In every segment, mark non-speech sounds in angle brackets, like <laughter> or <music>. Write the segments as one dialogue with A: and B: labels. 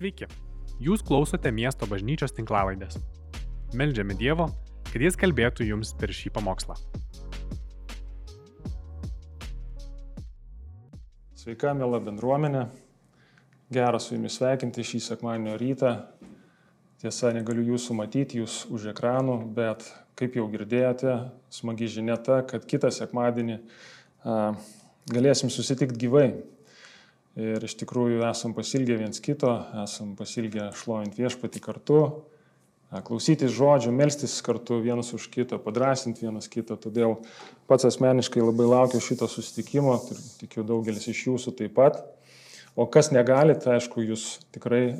A: Sveiki, jūs klausote miesto bažnyčios tinklavaidės. Meldžiame Dievo, kad Jis kalbėtų jums per šį pamokslą.
B: Sveika, mėla bendruomenė. Geras su jumis sveikinti šį sekmadienio rytą. Tiesa, negaliu jūsų matyti, jūs už ekranų, bet kaip jau girdėjote, smagi žinia ta, kad kitą sekmadienį a, galėsim susitikti gyvai. Ir iš tikrųjų esam pasilgę viens kito, esam pasilgę šlovint viešpati kartu, klausytis žodžių, melstis kartu vienas už kitą, padrasinti vienas kitą. Todėl pats asmeniškai labai laukiu šito susitikimo, tikiu daugelis iš jūsų taip pat. O kas negalite, aišku, jūs tikrai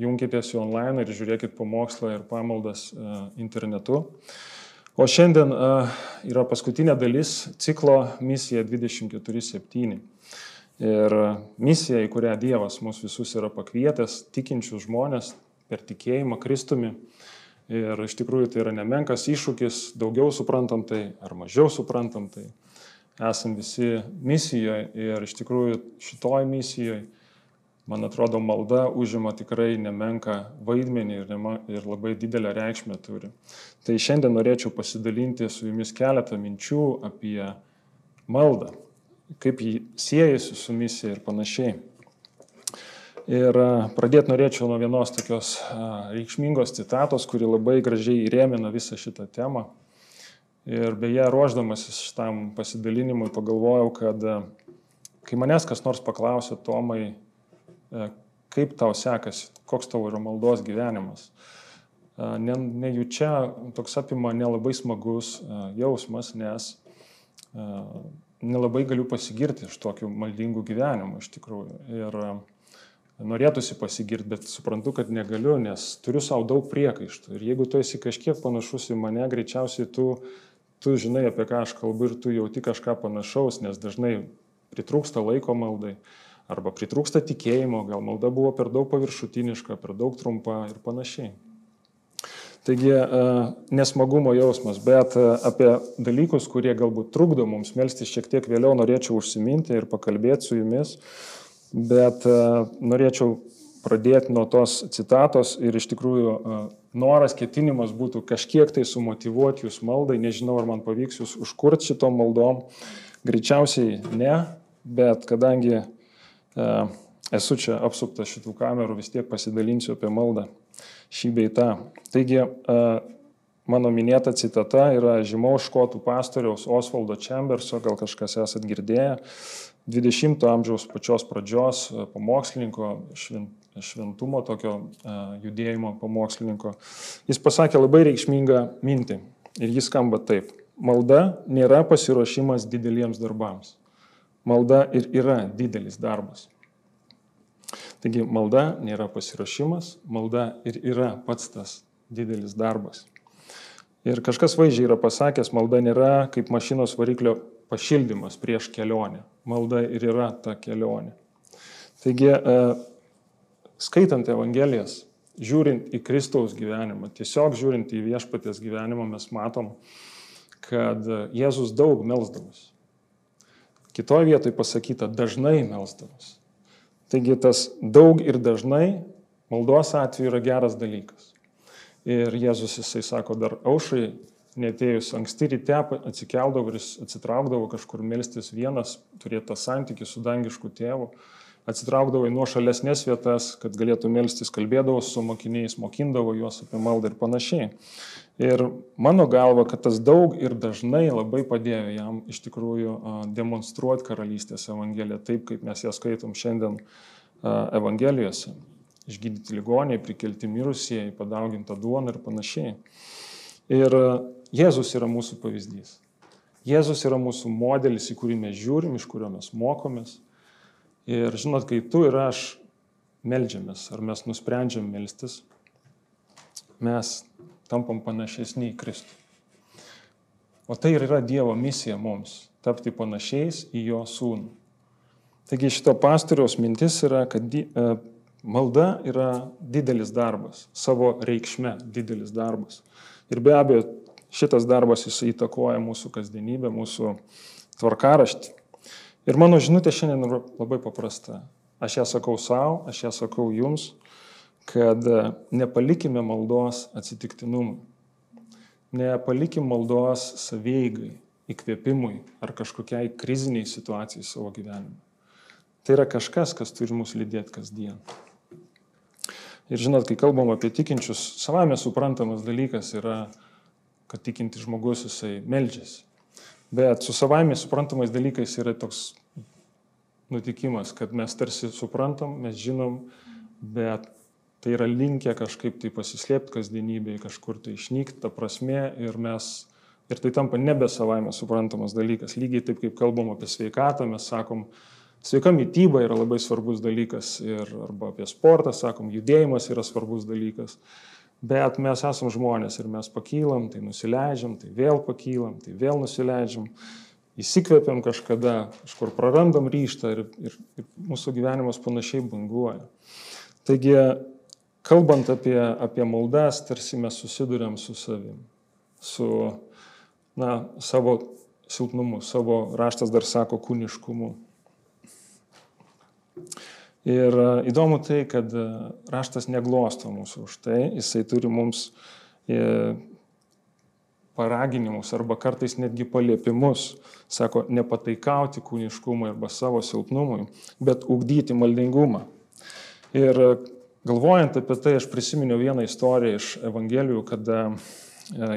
B: junkitės į online ir žiūrėkit pamokslą ir pamaldas uh, internetu. O šiandien uh, yra paskutinė dalis ciklo misija 24.7. Ir misija, į kurią Dievas mus visus yra pakvietęs, tikinčius žmonės per tikėjimą Kristumi. Ir iš tikrųjų tai yra nemenkas iššūkis, daugiau suprantam tai ar mažiau suprantam tai. Esam visi misijoje ir iš tikrųjų šitoj misijoje man atrodo, malda užima tikrai nemenka vaidmenį ir, nema, ir labai didelę reikšmę turi. Tai šiandien norėčiau pasidalinti su jumis keletą minčių apie maldą, kaip jį siejasi su misija ir panašiai. Ir pradėti norėčiau nuo vienos tokios reikšmingos citatos, kuri labai gražiai įrėmina visą šitą temą. Ir beje, ruoždamasis šitam pasidalinimui pagalvojau, kad kai manęs kas nors paklausė, Tomai, kaip tau sekasi, koks tavo yra maldos gyvenimas. Ne, nejučia toks apima nelabai smagus jausmas, nes nelabai galiu pasigirti iš tokių maldingų gyvenimų iš tikrųjų. Ir norėtųsi pasigirti, bet suprantu, kad negaliu, nes turiu savo daug priekaištų. Ir jeigu tu esi kažkiek panašus į mane, greičiausiai tu, tu žinai, apie ką aš kalbu ir tu jauti kažką panašaus, nes dažnai pritrūksta laiko maldai arba pritrūksta tikėjimo, gal malda buvo per daug paviršutiniška, per daug trumpa ir panašiai. Taigi nesmagumo jausmas, bet apie dalykus, kurie galbūt trukdo mums melstis šiek tiek vėliau norėčiau užsiminti ir pakalbėti su jumis, bet norėčiau pradėti nuo tos citatos ir iš tikrųjų noras, ketinimas būtų kažkiek tai sumotivuoti jūs maldai, nežinau ar man pavyks jūs užkurti šitom maldom, greičiausiai ne, bet kadangi esu čia apsuptas šitų kamerų, vis tiek pasidalinsiu apie maldą šį beitą. Taigi, mano minėta citata yra žymaus škotų pastoriaus Osvaldo Chamberso, gal kažkas esat girdėję, 20-ojo amžiaus pačios pradžios pamokslininko, šventumo tokio judėjimo pamokslininko. Jis pasakė labai reikšmingą mintį ir jis skamba taip. Malda nėra pasiruošimas dideliems darbams malda ir yra didelis darbas. Taigi malda nėra pasirašymas, malda ir yra pats tas didelis darbas. Ir kažkas vaizdžiai yra pasakęs, malda nėra kaip mašinos variklio pašildymas prieš kelionę. Malda ir yra ta kelionė. Taigi, skaitant Evangelijas, žiūrint į Kristaus gyvenimą, tiesiog žiūrint į viešpatės gyvenimą, mes matom, kad Jėzus daug melsdavosi. Kitoje vietoje pasakyta dažnai melsdamas. Taigi tas daug ir dažnai maldos atveju yra geras dalykas. Ir Jėzus jisai sako, dar aušai, netėjus anksti ryte atsikeldavo ir atsitraukdavo kažkur melstis vienas, turėti tą santykių su dangišku tėvu, atsitraukdavo į nuošalesnės vietas, kad galėtų melstis, kalbėdavo su mokiniais, mokindavo juos apie maldą ir panašiai. Ir mano galva, kad tas daug ir dažnai labai padėjo jam iš tikrųjų demonstruoti karalystės evangeliją taip, kaip mes ją skaitom šiandien evangelijose. Išgydyti ligoniai, prikelti mirusieji, padauginta duona ir panašiai. Ir Jėzus yra mūsų pavyzdys. Jėzus yra mūsų modelis, į kurį mes žiūrim, iš kurio mes mokomės. Ir žinot, kai tu ir aš melžiamės, ar mes nusprendžiam melstis, mes tampam panašesni į Kristų. O tai ir yra Dievo misija mums - tapti panašiais į Jo sūnų. Taigi šito pastoriaus mintis yra, kad di, e, malda yra didelis darbas, savo reikšme didelis darbas. Ir be abejo, šitas darbas jis įtakoja mūsų kasdienybę, mūsų tvarkaraštį. Ir mano žinutė šiandien yra labai paprasta. Aš ją sakau savo, aš ją sakau jums, kad nepalikime maldos atsitiktinumui. Nepalikime maldos savieigai, įkvėpimui ar kažkokiai kriziniai situacijai savo gyvenime. Tai yra kažkas, kas turi mus lydėti kasdien. Ir žinot, kai kalbam apie tikinčius, savame suprantamas dalykas yra, kad tikinti žmogus jisai melžiasi. Bet su savame suprantamais dalykais yra toks nutikimas, kad mes tarsi suprantam, mes žinom, bet tai yra linkę kažkaip tai pasislėpti kasdienybėje, kažkur tai išnykti ta prasme ir mes, ir tai tampa nebe savaime suprantamas dalykas. Lygiai taip kaip kalbam apie sveikatą, mes sakom, sveika mytyba yra labai svarbus dalykas ir arba apie sportą sakom, judėjimas yra svarbus dalykas. Bet mes esam žmonės ir mes pakylam, tai nusileidžiam, tai vėl pakylam, tai vėl nusileidžiam įsikvėpiam kažkada, kažkur prarandam ryštą ir, ir, ir mūsų gyvenimas panašiai banguoja. Taigi kalbant apie, apie maldas, tarsi mes susidurėm su savim, su na, savo silpnumu, savo raštas dar sako kūniškumu. Ir e, įdomu tai, kad e, raštas neglosto mūsų už tai, jisai turi mums e, paraginimus arba kartais netgi paliepimus, sako, nepataikauti kūniškumui arba savo silpnumui, bet ugdyti maldingumą. Ir Galvojant apie tai, aš prisiminiau vieną istoriją iš Evangelijų, kada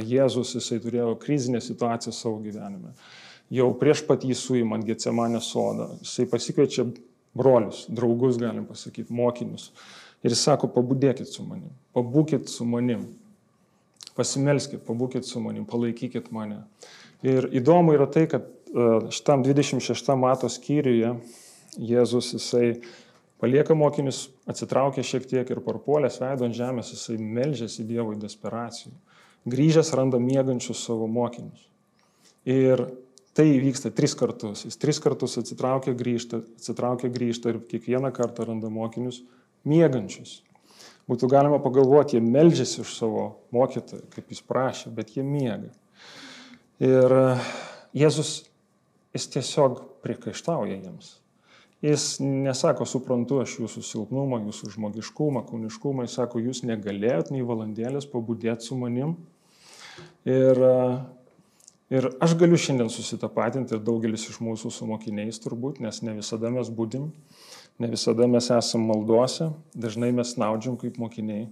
B: Jėzus jisai turėjo krizinę situaciją savo gyvenime. Jau prieš pat jį suimant Getsemanę sodą, jisai pasikviečia brolius, draugus, galim pasakyti, mokinius. Ir jis sako, pabudėkit su manim, pabūkit su manim, pasimelskit, pabūkit su manim, palaikykit mane. Ir įdomu yra tai, kad e, šitam 26 mato skyriuje Jėzus jisai Palieka mokinius, atsitraukia šiek tiek ir parpuolęs veido ant žemės, jisai melžiasi Dievui desperacijų. Grįžęs randa mėgančius savo mokinius. Ir tai vyksta tris kartus. Jis tris kartus atsitraukia, grįžta, atsitraukia, grįžta ir kiekvieną kartą randa mokinius mėgančius. Būtų galima pagalvoti, jie melžiasi už savo mokytoją, kaip jis prašė, bet jie miega. Ir Jėzus, jis tiesiog priekaištauja jiems. Jis nesako, suprantu aš jūsų silpnumą, jūsų žmogiškumą, kūniškumą, jis sako, jūs negalėjot nei valandėlės pabudėti su manim. Ir, ir aš galiu šiandien susitapatinti ir daugelis iš mūsų su mokiniais turbūt, nes ne visada mes būdim, ne visada mes esam malduose, dažnai mes naudžiam kaip mokiniai.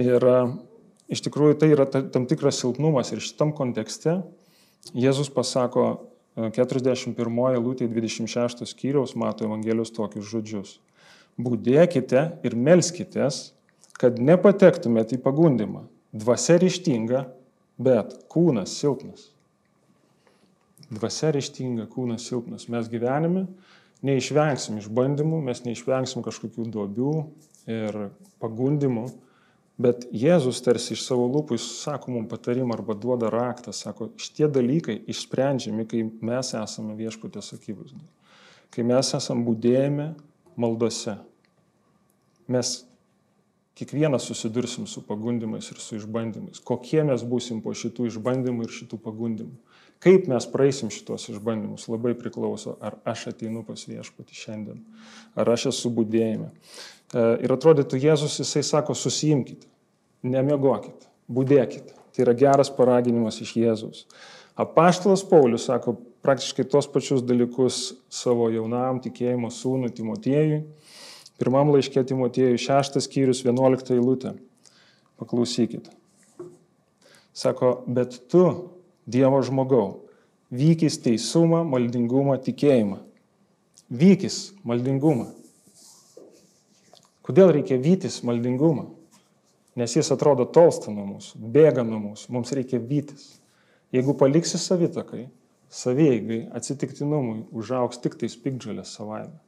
B: Ir iš tikrųjų tai yra tam tikras silpnumas ir šitam kontekste Jėzus pasako, 41 lūtė 26 skyriaus mato Evangelijos tokius žodžius. Būdėkite ir melskitės, kad nepatektumėte į pagundimą. Dvasia ryštinga, bet kūnas silpnas. Dvasia ryštinga, kūnas silpnas. Mes gyvenime neišvengsim išbandymų, mes neišvengsim kažkokių duobių ir pagundimų Bet Jėzus tarsi iš savo lūpų sako mums patarimą arba duoda raktą, sako, šitie dalykai išsprendžiami, kai mes esame viešputės akivaizdu. Kai mes esame būdėjime maldose. Mes kiekvienas susidursim su pagundimais ir su išbandymais. Kokie mes būsim po šitų išbandymų ir šitų pagundimų. Kaip mes praeisim šitos išbandymus labai priklauso, ar aš ateinu pas viešpatį šiandien, ar aš esu būdėjime. E, ir atrodytų Jėzus, jisai sako, susijimkite, nemiegokite, būdėkite. Tai yra geras paraginimas iš Jėzus. Apaštalas Paulius sako praktiškai tos pačius dalykus savo jaunam tikėjimo sūnui Timotiejui. Pirmam laiškė Timotiejui šeštas skyrius, vienuolikta eilutė. Paklausykite. Sako, bet tu, Dievo žmogau, vykis teisumą, maldingumą, tikėjimą. Vykis maldingumą. Kodėl reikia vytis maldingumą? Nes jis atrodo tolsta nuo mūsų, bėga nuo mūsų, mums reikia vytis. Jeigu paliksi savitakai, savieigai, atsitiktinumui, užauks tik tai spigdžalės savaime.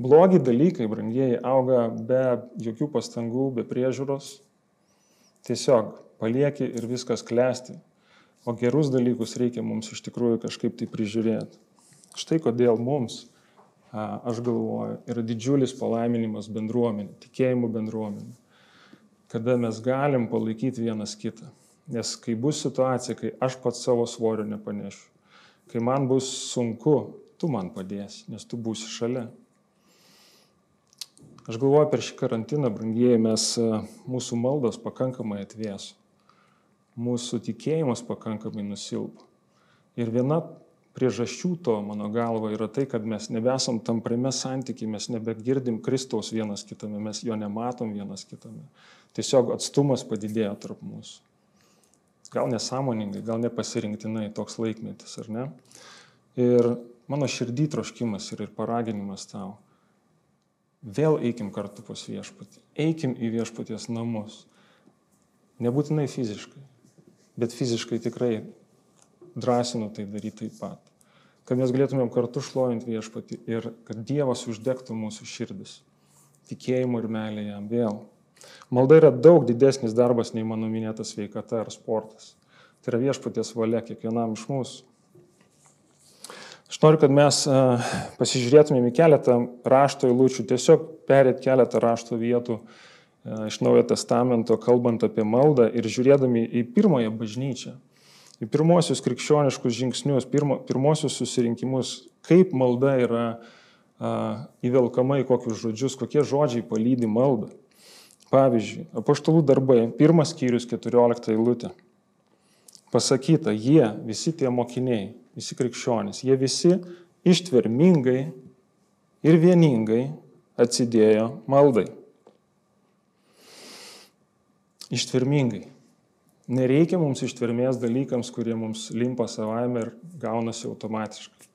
B: Blogi dalykai, brangieji, auga be jokių pastangų, be priežiūros. Tiesiog palieki ir viskas klesti. O gerus dalykus reikia mums iš tikrųjų kažkaip tai prižiūrėti. Štai kodėl mums aš galvoju, yra didžiulis palaiminimas bendruomenė, tikėjimų bendruomenė, kada mes galim palaikyti vienas kitą. Nes kai bus situacija, kai aš pats savo svorio nepanešiu, kai man bus sunku, tu man padėsi, nes tu būsi šalia. Aš galvoju, per šį karantiną, brangieji, mes mūsų maldos pakankamai atvėsų. Mūsų tikėjimas pakankamai nusilpo. Ir viena priežasčių to, mano galva, yra tai, kad mes nebesam tamprame santykiai, mes nebegirdim Kristaus vienas kitame, mes jo nematom vienas kitame. Tiesiog atstumas padidėjo tarp mūsų. Gal nesąmoningai, gal nepasirinktinai toks laikmetis, ar ne? Ir mano širdį troškimas ir, ir paraginimas tau Vėl eikim kartu pas viešpatį. Eikim į viešpaties namus. Nebūtinai fiziškai, bet fiziškai tikrai drąsinu tai daryti taip pat. Kad mes galėtumėm kartu šlovinti viešpatį ir kad Dievas uždegtų mūsų širdis. Tikėjimu ir meilė jam vėl. Malda yra daug didesnis darbas nei mano minėtas sveikata ar sportas. Tai yra viešpaties valia kiekvienam iš mūsų. Aš noriu, kad mes pasižiūrėtumėm į keletą rašto eilučių, tiesiog perėt keletą rašto vietų iš Naujojo Testamento, kalbant apie maldą ir žiūrėdami į pirmąją bažnyčią, į pirmosius krikščioniškus žingsnius, pirmo, pirmosius susirinkimus, kaip malda yra a, įvelkama į kokius žodžius, kokie žodžiai palydi maldą. Pavyzdžiui, apaštalų darbai, pirmas skyrius, 14 eilutė. Pasakyta, jie, visi tie mokiniai, visi krikščionys, jie visi ištvermingai ir vieningai atsidėjo maldai. Ištvermingai. Nereikia mums ištvermės dalykams, kurie mums limpa savaime ir gaunasi automatiškai.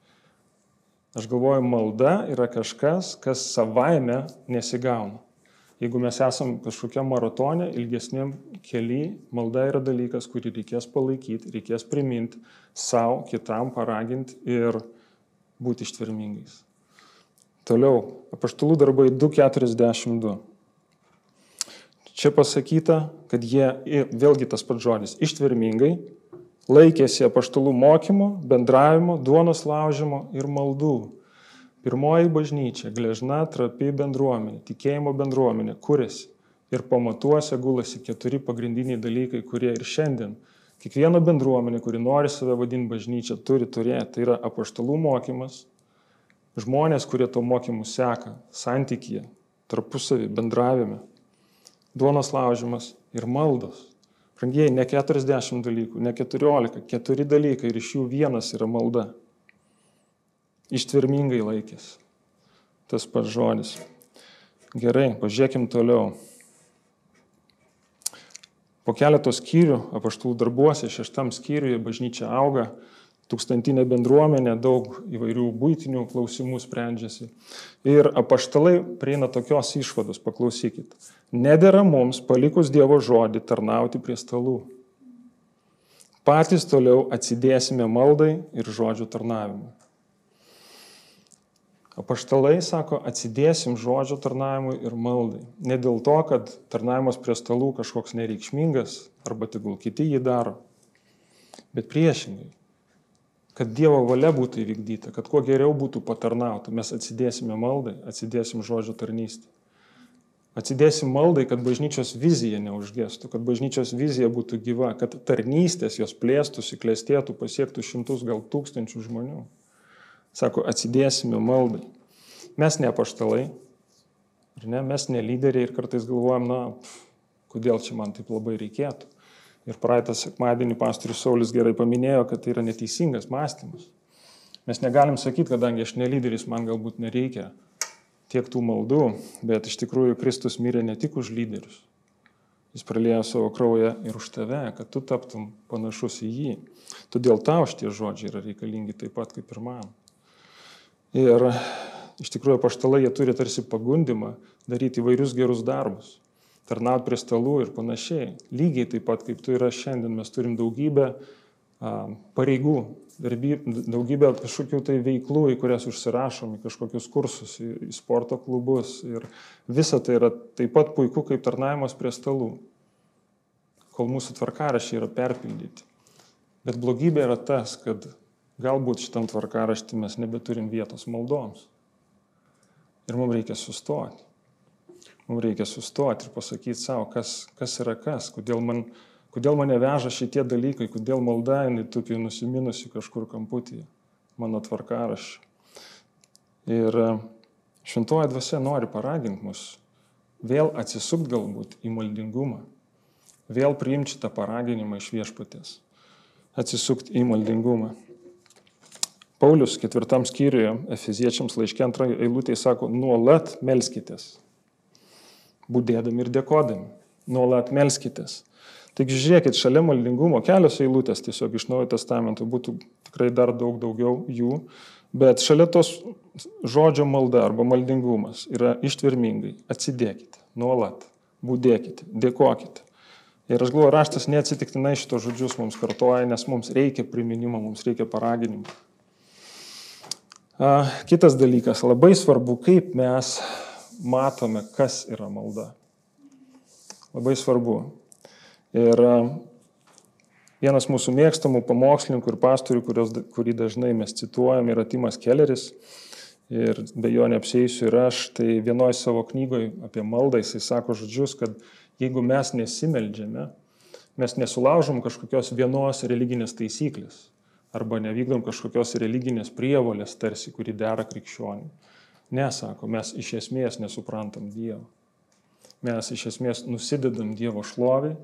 B: Aš galvoju, malda yra kažkas, kas savaime nesigauna. Jeigu mes esam kažkokiam maratone, ilgesniam keliui, malda yra dalykas, kurį reikės palaikyti, reikės priminti savo, kitam paraginti ir būti ištvermingais. Toliau, apaštalų darbai 2.42. Čia pasakyta, kad jie, vėlgi tas pats žodis, ištvermingai laikėsi apaštalų mokymų, bendravimo, duonos laužimo ir maldų. Pirmoji bažnyčia, gležna, trapi bendruomenė, tikėjimo bendruomenė, kuriasi ir pamatuose gulasi keturi pagrindiniai dalykai, kurie ir šiandien kiekviena bendruomenė, kuri nori save vadinti bažnyčia, turi turėti. Tai yra apaštalų mokymas, žmonės, kurie to mokymu seka, santykyje, tarpusavį, bendravime, duonos laužimas ir maldos. Prangieji, ne 40 dalykų, ne 14, keturi dalykai ir iš jų vienas yra malda ištvermingai laikėsi. Tas pats žodis. Gerai, pažiūrėkim toliau. Po keletos skyrių, apaštų darbuose, šeštam skyriuje bažnyčia auga, tūkstantinė bendruomenė, daug įvairių būtinių klausimų sprendžiasi. Ir apaštalai prieina tokios išvados, paklausykit. Nedėra mums, palikus Dievo žodį, tarnauti prie stalų. Patys toliau atsidėsime maldai ir žodžių tarnavimui. Apaštalai sako, atsidėsim žodžio tarnavimui ir maldai. Ne dėl to, kad tarnavimas prie stalų kažkoks nereikšmingas, arba tegul kiti jį daro, bet priešingai, kad Dievo valia būtų įvykdyta, kad kuo geriau būtų patarnauta, mes atsidėsime maldai, atsidėsim žodžio tarnystį. Atsidėsim maldai, kad bažnyčios vizija neužgestų, kad bažnyčios vizija būtų gyva, kad tarnystės jos plėstųsi, klėstėtų, pasiektų šimtus, gal tūkstančių žmonių. Sako, atsidėsime maldai. Mes ne paštalai, ne, mes ne lyderiai ir kartais galvojam, na, pf, kodėl čia man taip labai reikėtų. Ir praeitą sekmadienį pastorius Saulis gerai paminėjo, kad tai yra neteisingas mąstymas. Mes negalim sakyti, kadangi aš nelyderis, man galbūt nereikia tiek tų maldų, bet iš tikrųjų Kristus mirė ne tik už lyderius. Jis pralėjo savo kraują ir už tave, kad tu taptum panašus į jį. Todėl tau šitie žodžiai yra reikalingi taip pat kaip ir man. Ir iš tikrųjų paštalai jie turi tarsi pagundimą daryti įvairius gerus darbus, tarnauti prie stalų ir panašiai. Lygiai taip pat kaip tu ir aš šiandien mes turim daugybę pareigų, daugybę kažkokių tai veiklų, į kurias užsirašom, į kažkokius kursus, į, į sporto klubus. Ir visa tai yra taip pat puiku kaip tarnavimas prie stalų, kol mūsų tvarkarašiai yra perpildyti. Bet blogybė yra tas, kad Galbūt šitam tvarkaraštį mes nebeturim vietos maldoms. Ir mums reikia sustoti. Mums reikia sustoti ir pasakyti savo, kas, kas yra kas, kodėl, man, kodėl mane veža šitie dalykai, kodėl malda jinai tupi nusiminusi kažkur kamputyje mano tvarkaraščių. Ir Šventoji dvasia nori paraginti mus vėl atsisukti galbūt į maldingumą, vėl priimti šitą paraginimą iš viešpatės, atsisukti į maldingumą. Paulius ketvirtam skyriuje Efeziečiams laiškė antrą eilutę sako, nuolat melskitės, būdėdami ir dėkodami, nuolat melskitės. Taigi žiūrėkit, šalia maldingumo kelios eilutės tiesiog iš Naujojo testamento būtų tikrai dar daug daugiau jų, bet šalia tos žodžio malda arba maldingumas yra ištvermingai, atsidėkite, nuolat, būdėkite, dėkokite. Ir aš galvoju, raštas neatsitiktinai šitos žodžius mums kartoja, nes mums reikia priminimo, mums reikia paraginimo. Kitas dalykas, labai svarbu, kaip mes matome, kas yra malda. Labai svarbu. Ir vienas mūsų mėgstamų pamokslininkų ir pastorių, kurios, kurį dažnai mes cituojam, yra Timas Kelleris. Ir be jo neapsėsiu ir aš, tai vienoje savo knygoje apie maldą jisai sako žodžius, kad jeigu mes nesimeldžiame, mes nesulaužom kažkokios vienos religinės taisyklės arba nevykdom kažkokios religinės prievolės tarsi, kuri dera krikščioniui. Nesako, mes iš esmės nesuprantam Dievo. Mes iš esmės nusidedam Dievo šlovį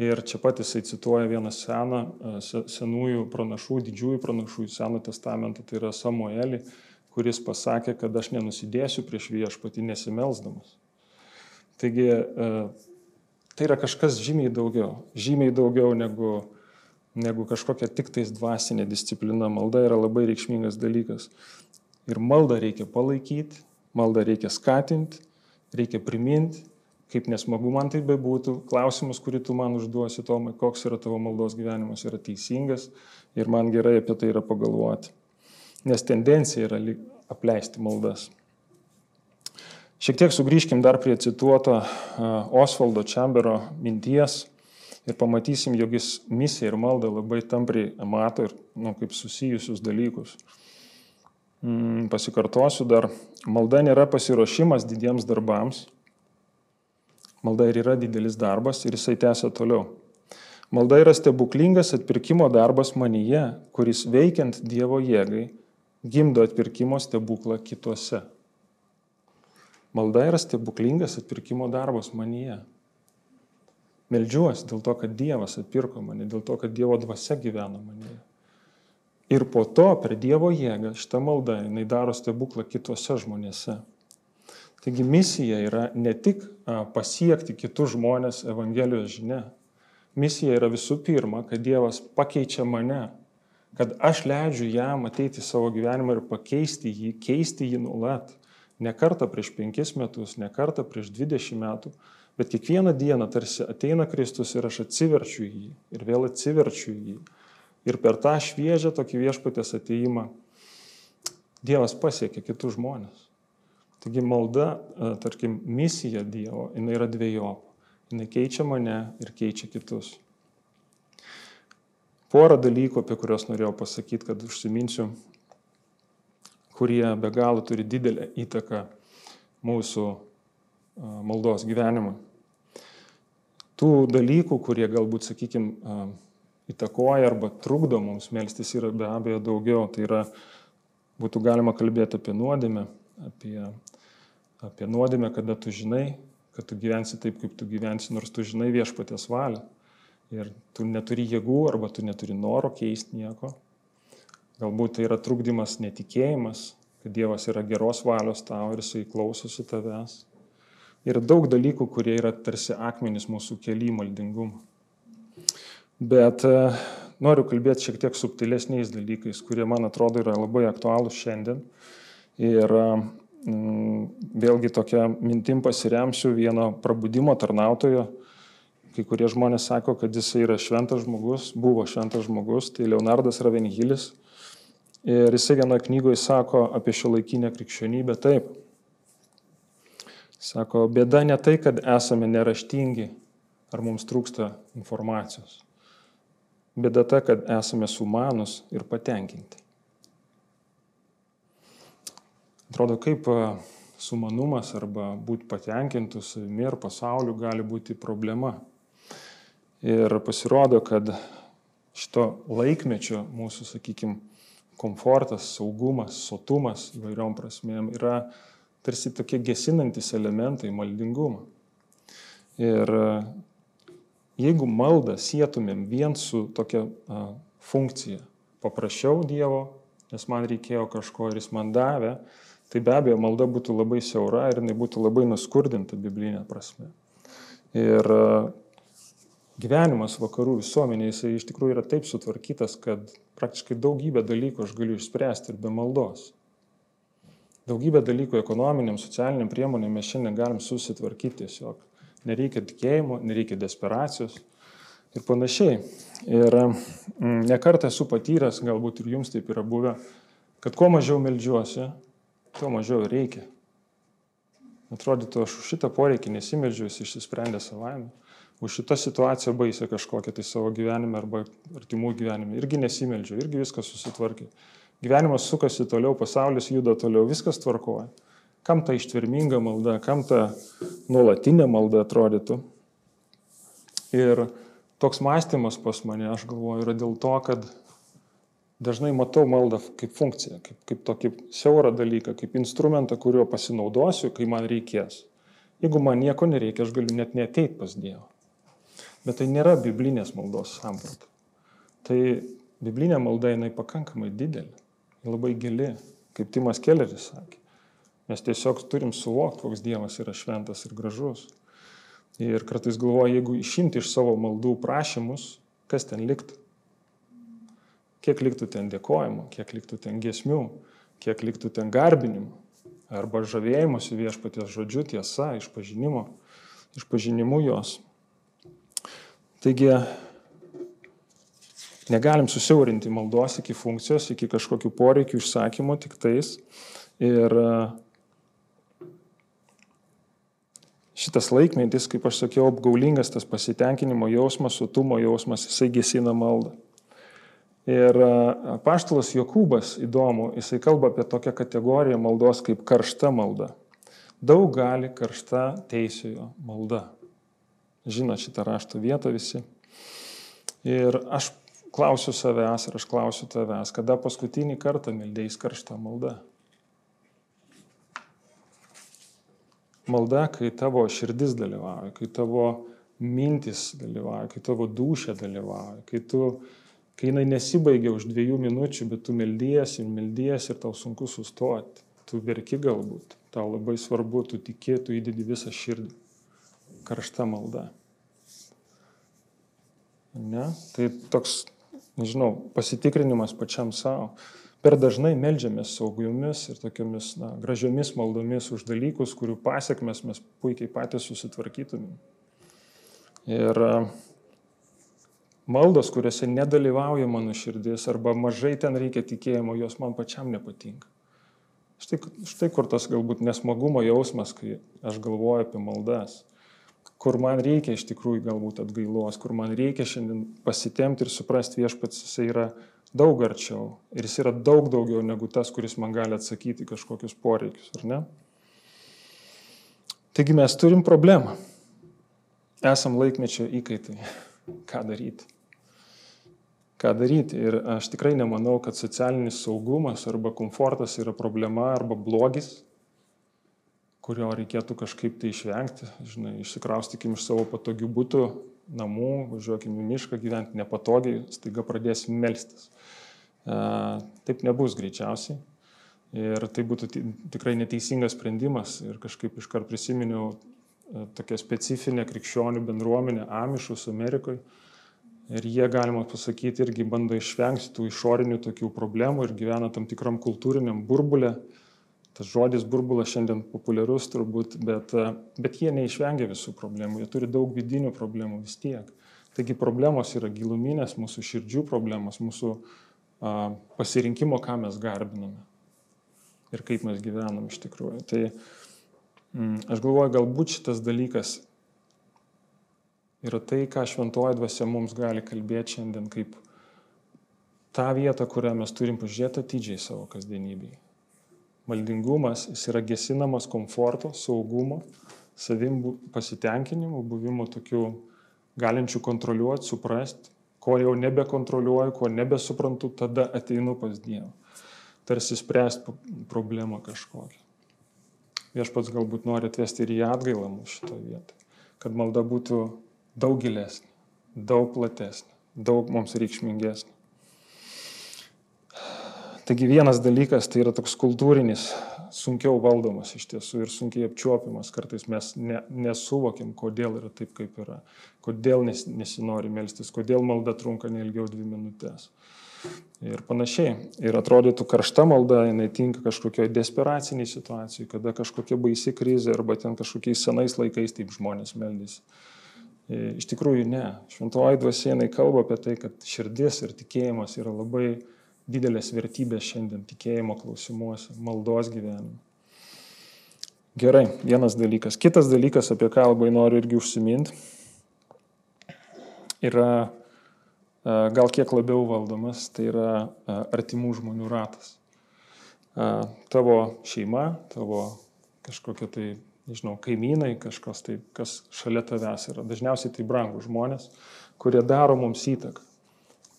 B: Ir čia pat jisai cituoja vieną seną, e, senųjų pranašų, didžiųjų pranašų į Seno testamentą, tai yra Samuelį, kuris pasakė, kad aš nenusidėsiu prieš viešpatį nesimelsdamas. Taigi e, tai yra kažkas žymiai daugiau, žymiai daugiau negu, negu kažkokia tik tais dvasinė disciplina. Malda yra labai reikšmingas dalykas. Ir maldą reikia palaikyti, maldą reikia skatinti, reikia priminti kaip nesmagu man tai bebūtų, klausimas, kurį tu man užduosi, Tomai, koks yra tavo maldos gyvenimas, yra teisingas ir man gerai apie tai yra pagalvoti. Nes tendencija yra apleisti maldas. Šiek tiek sugrįžkim dar prie cituoto Osvaldo Čembero minties ir pamatysim, jog jis misiją ir maldą labai tampriai mato ir nu, kaip susijusius dalykus. Mm, pasikartosiu dar, malda nėra pasiruošimas didiems darbams, Malda ir yra didelis darbas ir jisai tęsia toliau. Malda yra stebuklingas atpirkimo darbas manyje, kuris veikiant Dievo jėgai gimdo atpirkimo stebuklą kituose. Malda yra stebuklingas atpirkimo darbas manyje. Meldžiuosi dėl to, kad Dievas atpirko mane, dėl to, kad Dievo dvasia gyvena manyje. Ir po to per Dievo jėgą šitą maldą jinai daro stebuklą kituose žmonėse. Taigi misija yra ne tik pasiekti kitus žmonės Evangelijos žinia. Misija yra visų pirma, kad Dievas pakeičia mane, kad aš leidžiu jam ateiti į savo gyvenimą ir pakeisti jį, keisti jį nuolat. Ne kartą prieš penkis metus, ne kartą prieš dvidešimt metų, bet kiekvieną dieną tarsi ateina Kristus ir aš atsiverčiu jį ir vėl atsiverčiu jį. Ir per tą šviežią tokį viešpatės ateimą Dievas pasiekia kitus žmonės. Taigi malda, e, tarkim, misija Dievo, jinai yra dviejopa. Jinai keičia mane ir keičia kitus. Porą dalykų, apie kuriuos norėjau pasakyti, kad užsiminsiu, kurie be galo turi didelę įtaką mūsų e, maldos gyvenimui. Tų dalykų, kurie galbūt, sakykime, įtakoja arba trukdo mums melstis, yra be abejo daugiau. Tai yra, būtų galima kalbėti apie nuodėmę, apie apie nuodėmę, kada tu žinai, kad tu gyvensi taip, kaip tu gyvensi, nors tu žinai viešpatės valią. Ir tu neturi jėgų arba tu neturi noro keisti nieko. Galbūt tai yra trukdymas netikėjimas, kad Dievas yra geros valios tau ir jisai klausosi tavęs. Ir daug dalykų, kurie yra tarsi akmenys mūsų keli maldingumą. Bet e, noriu kalbėti šiek tiek subtilesniais dalykais, kurie man atrodo yra labai aktualūs šiandien. Ir e, Mm, vėlgi tokia mintim pasiremsiu vieno prabudimo tarnautojo. Kai kurie žmonės sako, kad jis yra šventas žmogus, buvo šventas žmogus, tai Leonardas Ravenhilis. Ir jisai vienoje knygoje sako apie šio laikinę krikščionybę taip. Sako, bėda ne tai, kad esame neraštingi ar mums trūksta informacijos. Bėda ta, kad esame sumanus ir patenkinti. Atrodo, kaip sumanumas arba būti patenkintų savimi ir pasauliu gali būti problema. Ir pasirodo, kad šito laikmečio mūsų, sakykime, komfortas, saugumas, sotumas įvairiom prasmėm yra tarsi tokie gesinantis elementai maldingumą. Ir jeigu maldą sėtumėm vien su tokia a, funkcija, paprašiau Dievo, nes man reikėjo kažko ir jis man davė, tai be abejo malda būtų labai siaura ir jinai būtų labai nuskurdinta biblinė prasme. Ir gyvenimas vakarų visuomenėje jisai iš tikrųjų yra taip sutvarkytas, kad praktiškai daugybę dalykų aš galiu išspręsti ir be maldos. Daugybę dalykų ekonominiam, socialiniam priemonėm mes šiandien galim susitvarkyti tiesiog. Nereikia tikėjimo, nereikia desperacijos ir panašiai. Ir mm, nekartą esu patyręs, galbūt ir jums taip yra buvę, kad kuo mažiau melžiuosi, tuo mažiau reikia. Atrodytų, aš už šitą poreikį nesimeldžiu, jis išsisprendė savaime už šitą situaciją baisę kažkokią tai savo gyvenime arba artimų gyvenime. Irgi nesimeldžiu, irgi viskas susitvarkė. Gyvenimas sukasi toliau, pasaulis juda toliau, viskas tvarkoja. Kam ta ištverminga malda, kam ta nuolatinė malda atrodytų. Ir toks mąstymas pas mane, aš galvoju, yra dėl to, kad dažnai matau maldą kaip funkciją, kaip, kaip tokį siaurą dalyką, kaip instrumentą, kuriuo pasinaudosiu, kai man reikės. Jeigu man nieko nereikia, aš galiu net neateit pas Dievą. Bet tai nėra biblinės maldos samprata. Tai biblinė malda jinai pakankamai didelė, labai gili, kaip Timas Kelleris sakė. Mes tiesiog turim suvokti, koks Dievas yra šventas ir gražus. Ir kartais galvoju, jeigu išimti iš savo maldų prašymus, kas ten liktų? Kiek liktų ten dėkojimo, kiek liktų ten giesmių, kiek liktų ten garbinimo, arba žavėjimosi viešpaties žodžiu tiesa, išpažinimo, išpažinimu jos. Taigi negalim susiaurinti maldos iki funkcijos, iki kažkokių poreikių išsakymo tik tais. Ir šitas laikmetis, kaip aš sakiau, apgaulingas tas pasitenkinimo jausmas, sutumo jausmas, jisai gesina maldą. Ir paštalas Jokūbas, įdomu, jisai kalba apie tokią kategoriją maldos kaip karšta malda. Daug gali karšta teisėjo malda. Žino šitą rašto vietą visi. Ir aš klausiu savęs ir aš klausiu tavęs, kada paskutinį kartą mildėjai karštą maldą. Malda, kai tavo širdis dalyvauja, kai tavo mintis dalyvauja, kai tavo dušė dalyvauja, kai, tu, kai jinai nesibaigia už dviejų minučių, bet tu meldiesi ir meldiesi ir tau sunku sustoti. Tu verki galbūt, tau labai svarbu, tu tikėtų įdedi visą širdį karšta malda. Ne? Tai toks, nežinau, pasitikrinimas pačiam savo. Per dažnai melžiamės saugiomis ir tokiamis na, gražiomis maldomis už dalykus, kurių pasiekmes mes puikiai patys susitvarkytumėm. Ir maldos, kuriuose nedalyvauja mano širdis arba mažai ten reikia tikėjimo, jos man pačiam nepatinka. Štai, štai kur tas galbūt nesmagumo jausmas, kai aš galvoju apie maldas kur man reikia iš tikrųjų galbūt atgailos, kur man reikia šiandien pasitemti ir suprasti viešpats, jisai yra daug arčiau ir jis yra daug daugiau negu tas, kuris man gali atsakyti kažkokius poreikius, ar ne? Taigi mes turim problemą. Esam laikmečio įkaitai. <laughs> Ką daryti? Ką daryti? Ir aš tikrai nemanau, kad socialinis saugumas arba komfortas yra problema arba blogis kurio reikėtų kažkaip tai išvengti. Žinai, išsikraustykim iš savo patogių būtų, namų, važiuokim į mišką gyventi nepatogiai, staiga pradėsim melstis. E, taip nebus greičiausiai. Ir tai būtų tikrai neteisingas sprendimas. Ir kažkaip iškart prisiminiau e, tokią specifinę krikščionių bendruomenę Amišus Amerikoje. Ir jie, galima pasakyti, irgi bando išvengti tų išorinių tokių problemų ir gyvena tam tikram kultūriniam burbulė tas žodis burbulas šiandien populiarus turbūt, bet, bet jie neišvengia visų problemų, jie turi daug vidinių problemų vis tiek. Taigi problemos yra giluminės, mūsų širdžių problemos, mūsų a, pasirinkimo, ką mes garbiname ir kaip mes gyvenam iš tikrųjų. Tai mm, aš galvoju, galbūt šitas dalykas yra tai, ką šventoji dvasia mums gali kalbėti šiandien kaip tą vietą, kurią mes turim pažiūrėti atidžiai savo kasdienybėje Maldingumas jis yra gesinamas komforto, saugumo, savim pasitenkinimu, buvimu tokiu galinčių kontroliuoti, suprasti, ko jau nebekontroliuoju, ko nebesuprantu, tada ateinu pas Dievą. Tarsi spręsti problemą kažkokią. Viešpats galbūt nori atvesti ir į atgailą mūsų šito vietą. Kad malda būtų daug gilesnė, daug platesnė, daug mums reikšmingesnė. Taigi vienas dalykas tai yra toks kultūrinis, sunkiau valdomas iš tiesų ir sunkiai apčiuopiamas. Kartais mes ne, nesuvokiam, kodėl yra taip, kaip yra, kodėl nes, nesinori melstis, kodėl malda trunka neilgiau dvi minutės. Ir panašiai. Ir atrodytų karšta malda, jinai tinka kažkokioje desperaciniai situacijai, kada kažkokia baisi krizė arba ten kažkokiais senais laikais taip žmonės meldys. E, iš tikrųjų ne. Šventoji dvasia jinai kalba apie tai, kad širdis ir tikėjimas yra labai didelės vertybės šiandien tikėjimo klausimuose, maldos gyvenime. Gerai, vienas dalykas. Kitas dalykas, apie ką labai noriu irgi užsiminti, yra e, gal kiek labiau valdomas, tai yra e, artimų žmonių ratas. E, tavo šeima, tavo kažkokie tai, nežinau, kaimynai, kažkas tai, kas šalia tavęs yra. Dažniausiai tai brangų žmonės, kurie daro mums įtaką.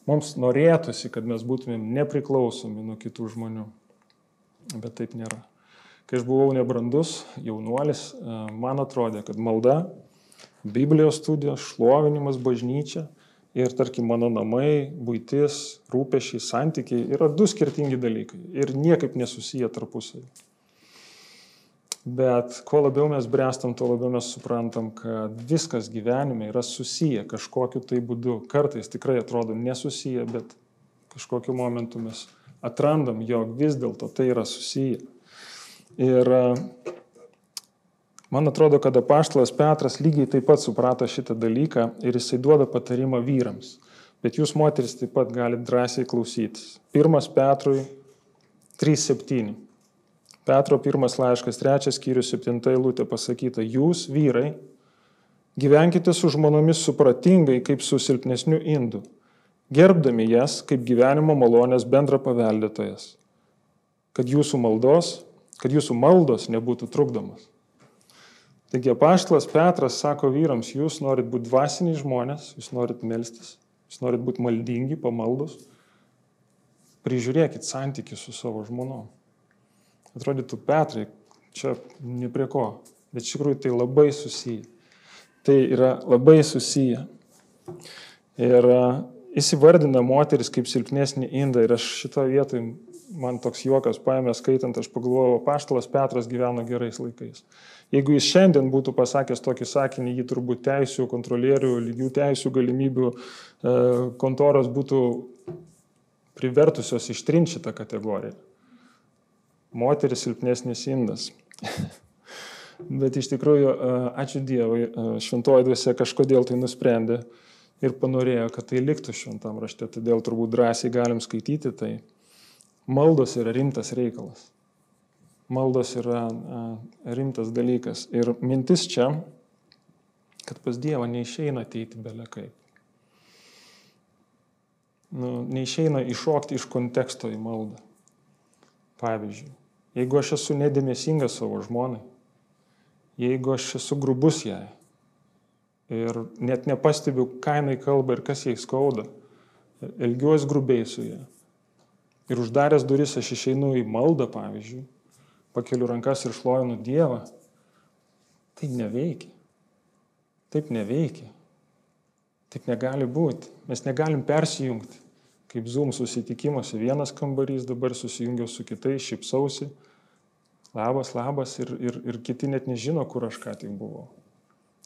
B: Mums norėtųsi, kad mes būtumėm nepriklausomi nuo kitų žmonių, bet taip nėra. Kai aš buvau nebrandus jaunuolis, e, man atrodė, kad malda, Biblijos studijos, šlovinimas bažnyčia ir, tarkim, mano namai, būtis, rūpešiai, santykiai yra du skirtingi dalykai ir niekaip nesusiję tarpusavį. Bet kuo labiau mes brestam, tuo labiau mes suprantam, kad viskas gyvenime yra susiję kažkokiu tai būdu. Kartais tikrai atrodo nesusiję, bet kažkokiu momentu mes atrandam, jog vis dėlto tai yra susiję. Ir man atrodo, kad apaštalas Petras lygiai taip pat suprato šitą dalyką ir jisai duoda patarimą vyrams. Bet jūs moteris taip pat galite drąsiai klausytis. Pirmas Petrui 3.7. Petro pirmas laiškas, trečias skyrius, septinta eilutė pasakyta, jūs vyrai, gyvenkite su žmonomis supratingai kaip su silpnesniu indu, gerbdami jas kaip gyvenimo malonės bendra paveldėtojas, kad jūsų maldos, kad jūsų maldos nebūtų trukdomas. Taigi apaštlas Petras sako vyrams, jūs norit būti dvasiniai žmonės, jūs norit melstis, jūs norit būti maldingi, pamaldus, prižiūrėkit santykių su savo žmonom. Atrodytų, Petrai, čia ne prie ko, bet iš tikrųjų tai labai susiję. Tai yra labai susiję. Ir jis įvardina moteris kaip silpnesnį indą ir aš šitoje vietoje, man toks juokas paėmė skaitant, aš pagalvojau, paštalas Petras gyveno gerais laikais. Jeigu jis šiandien būtų pasakęs tokį sakinį, jį turbūt teisų, kontrolierių, lygių teisų galimybių e, kontoros būtų privertusios ištrinti šitą kategoriją moteris silpnesnis indas. <laughs> Bet iš tikrųjų, ačiū Dievui, šventoji dvasia kažkodėl tai nusprendė ir panorėjo, kad tai liktų šventam rašte, todėl turbūt drąsiai galim skaityti tai. Maldos yra rimtas reikalas. Maldos yra rimtas dalykas. Ir mintis čia, kad pas Dievą neišeina ateiti belekai. Nu, neišeina iššokti iš konteksto į maldą. Pavyzdžiui, jeigu aš esu nedėmesingas savo žmonai, jeigu aš esu grubus jai ir net nepastebiu, ką jinai kalba ir kas jai skauda, elgiuosi grubiai su ja. Ir uždaręs duris aš išeinu į maldą, pavyzdžiui, pakeliu rankas ir šlovinu Dievą. Tai neveikia. Taip neveikia. Taip negali būti. Mes negalim persijungti kaip Zoom susitikimuose vienas kambarys, dabar susijungiau su kitais, šipsausi, labas, labas ir, ir, ir kiti net nežino, kur aš ką tik buvau,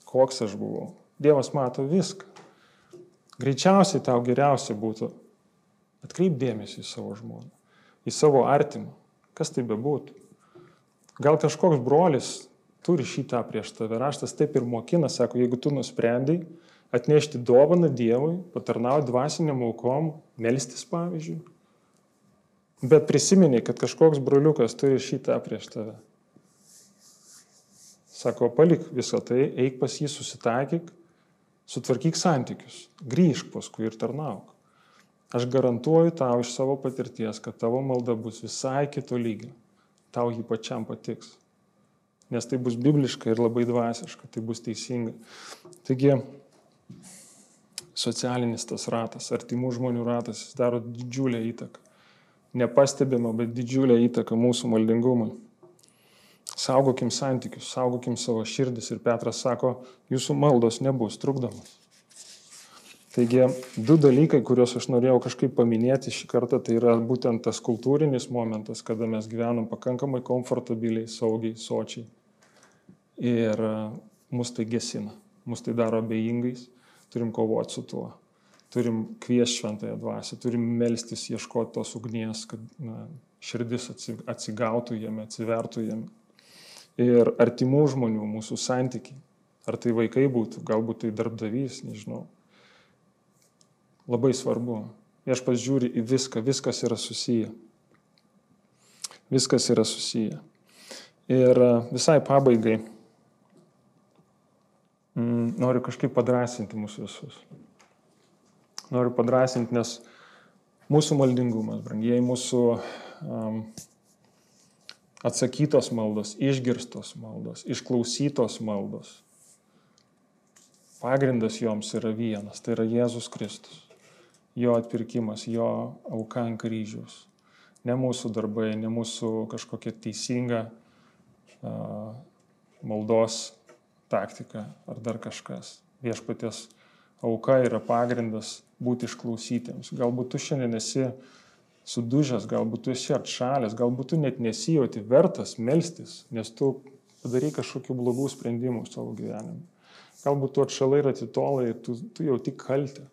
B: koks aš buvau. Dievas mato viską. Greičiausiai tau geriausia būtų atkreipdėmėsi į savo žmoną, į savo artimą, kas tai bebūtų. Gal kažkoks brolis turi šitą prieš tave, raštas taip ir mokina, sako, jeigu tu nusprendai, atnešti dovaną Dievui, patarnauti dvasiniam aukom, melstis pavyzdžiui. Bet prisimeni, kad kažkoks broliukas turi šitą prieš tave. Sako, palik visą tai, eik pas jį, susitaikyk, sutvarkyk santykius, grįžk paskui ir tarnauk. Aš garantuoju tau iš savo patirties, kad tavo malda bus visai kito lygio. Tau jį pačiam patiks. Nes tai bus bibliška ir labai dvasiška, tai bus teisinga. Taigi, socialinis tas ratas, artimų žmonių ratas, jis daro didžiulę įtaką. Nepastebima, bet didžiulę įtaką mūsų maldingumui. Saugokim santykius, saugokim savo širdis ir Petras sako, jūsų maldos nebus trukdomas. Taigi, du dalykai, kuriuos aš norėjau kažkaip paminėti šį kartą, tai yra būtent tas kultūrinis momentas, kada mes gyvenam pakankamai komfortabiliai, saugiai, sočiai. Ir e, mus tai gesina, mus tai daro abejingais, turim kovoti su tuo. Turim kviesti šventąją dvasę, turim melstis, ieškoti tos ugnies, kad na, širdis atsigautų jame, atsivertų jame. Ir artimų žmonių, mūsų santykiai. Ar tai vaikai būtų, galbūt tai darbdavys, nežinau Labai svarbu. Viešpas žiūri į viską, viskas yra susiję. Viskas yra susiję. Ir e, visai pabaigai noriu kažkaip padrasinti mūsų visus. Noriu padrasinti, nes mūsų maldingumas, brangiai, mūsų um, atsakytos maldos, išgirstos maldos, išklausytos maldos. Pagrindas joms yra vienas, tai yra Jėzus Kristus jo atpirkimas, jo auka ant kryžiaus. Ne mūsų darbai, ne mūsų kažkokia teisinga uh, maldos taktika ar dar kažkas. Viešpatės auka yra pagrindas būti išklausytiems. Galbūt tu šiandien esi sudužęs, galbūt tu esi atšalęs, galbūt tu net nesijauti vertas melstis, nes tu padarai kažkokių blogų sprendimų savo gyvenime. Galbūt tu atšalai ir atitolai, tu, tu jau tik kaltė.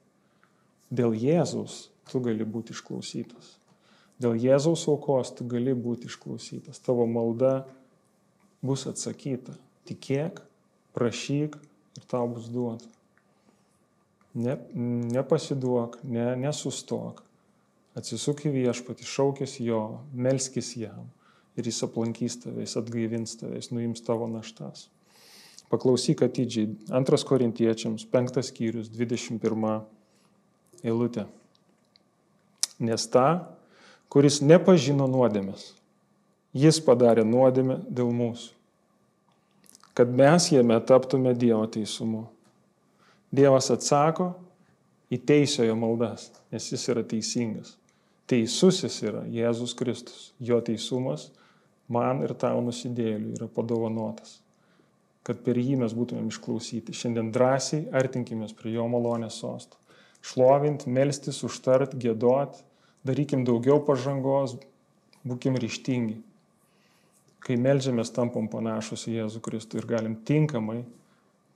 B: Dėl Jėzaus tu gali būti išklausytas. Dėl Jėzaus aukos tu gali būti išklausytas. Tavo malda bus atsakyta. Tikėk, prašyk ir tau bus duota. Ne, nepasiduok, ne, nesustok. Atsisuk į viešpatį, šaukis jo, melskis jam ir jis aplankys tave, jis atgaivins tave, jis nuims tavo naštas. Paklausyk atidžiai. Antras korintiečiams, penktas skyrius, 21 eilutė. Nes ta, kuris nepažino nuodėmės, jis padarė nuodėmę dėl mūsų, kad mes jame taptume Dievo teisumu. Dievas atsako į teisiojo maldas, nes jis yra teisingas. Teisusis yra Jėzus Kristus. Jo teisumas man ir tau nusidėliu yra padovanotas, kad per jį mes būtumėm išklausyti. Šiandien drąsiai artinkimės prie jo malonės sostų šlovint, melstis, užtart, gėdot, darykim daugiau pažangos, būkim ryštingi. Kai melžiamės, tampam panašus į Jėzų Kristų ir galim tinkamai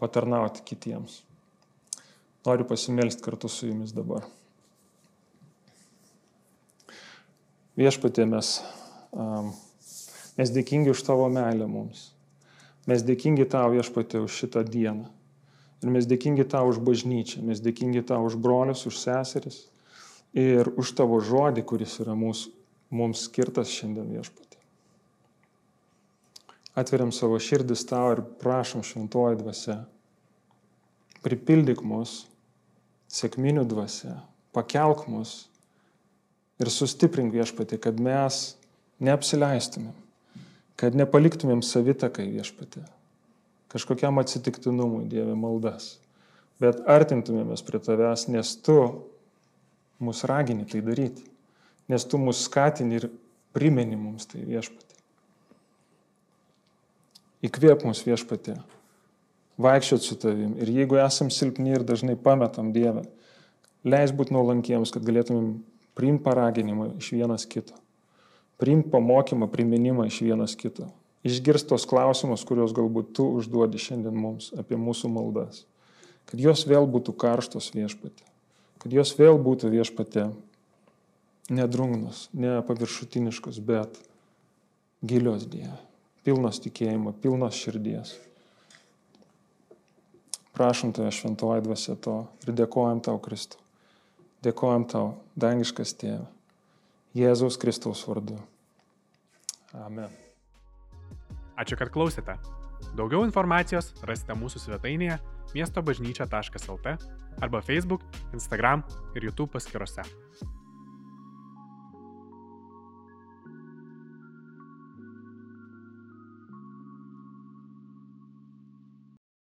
B: patarnauti kitiems. Noriu pasimelsti kartu su jumis dabar. Viešpatė mes, um, mes dėkingi už tavo meilę mums. Mes dėkingi tau viešpatė už šitą dieną. Ir mes dėkingi tau už bažnyčią, mes dėkingi tau už brolius, už seseris ir už tavo žodį, kuris yra mūsų, mums skirtas šiandien viešpatį. Atveriam savo širdis tau ir prašom šventoji dvasia. Pripildyk mus sėkminių dvasia, pakelk mus ir sustiprink viešpatį, kad mes neapsileistumėm, kad nepaliktumėm savitakai viešpatį kažkokiam atsitiktinumui, Dieve, maldas. Bet artintumėmės prie tavęs, nes tu mus ragini tai daryti, nes tu mus skatini ir primeni mums tai viešpatė. Įkvėp mus viešpatė, vaikščiot su tavim ir jeigu esam silpni ir dažnai pametam Dievę, leis būti nuolankiems, kad galėtumėm priimti paraginimą iš vienas kito, priimti pamokymą, priminimą iš vienas kito, išgirstos klausimus, kuriuos galbūt tu užduodi šiandien mums apie mūsų maldas. Kad jos vėl būtų karštos viešpatė. Kad jos vėl būtų viešpatė nedrungnos, ne paviršutiniškos, bet gilios Dieve. Pilnos tikėjimo, pilnos širdies. Prašom tave šventoji dvasia to ir dėkojam tau Kristau. Dėkojam tau, dangiškas tėve. Jėzaus Kristaus vardu. Amen.
A: Ačiū, kad klausėte. Daugiau informacijos rasite mūsų svetainėje miestobažnyčia.lt arba Facebook, Instagram ir YouTube paskiruose.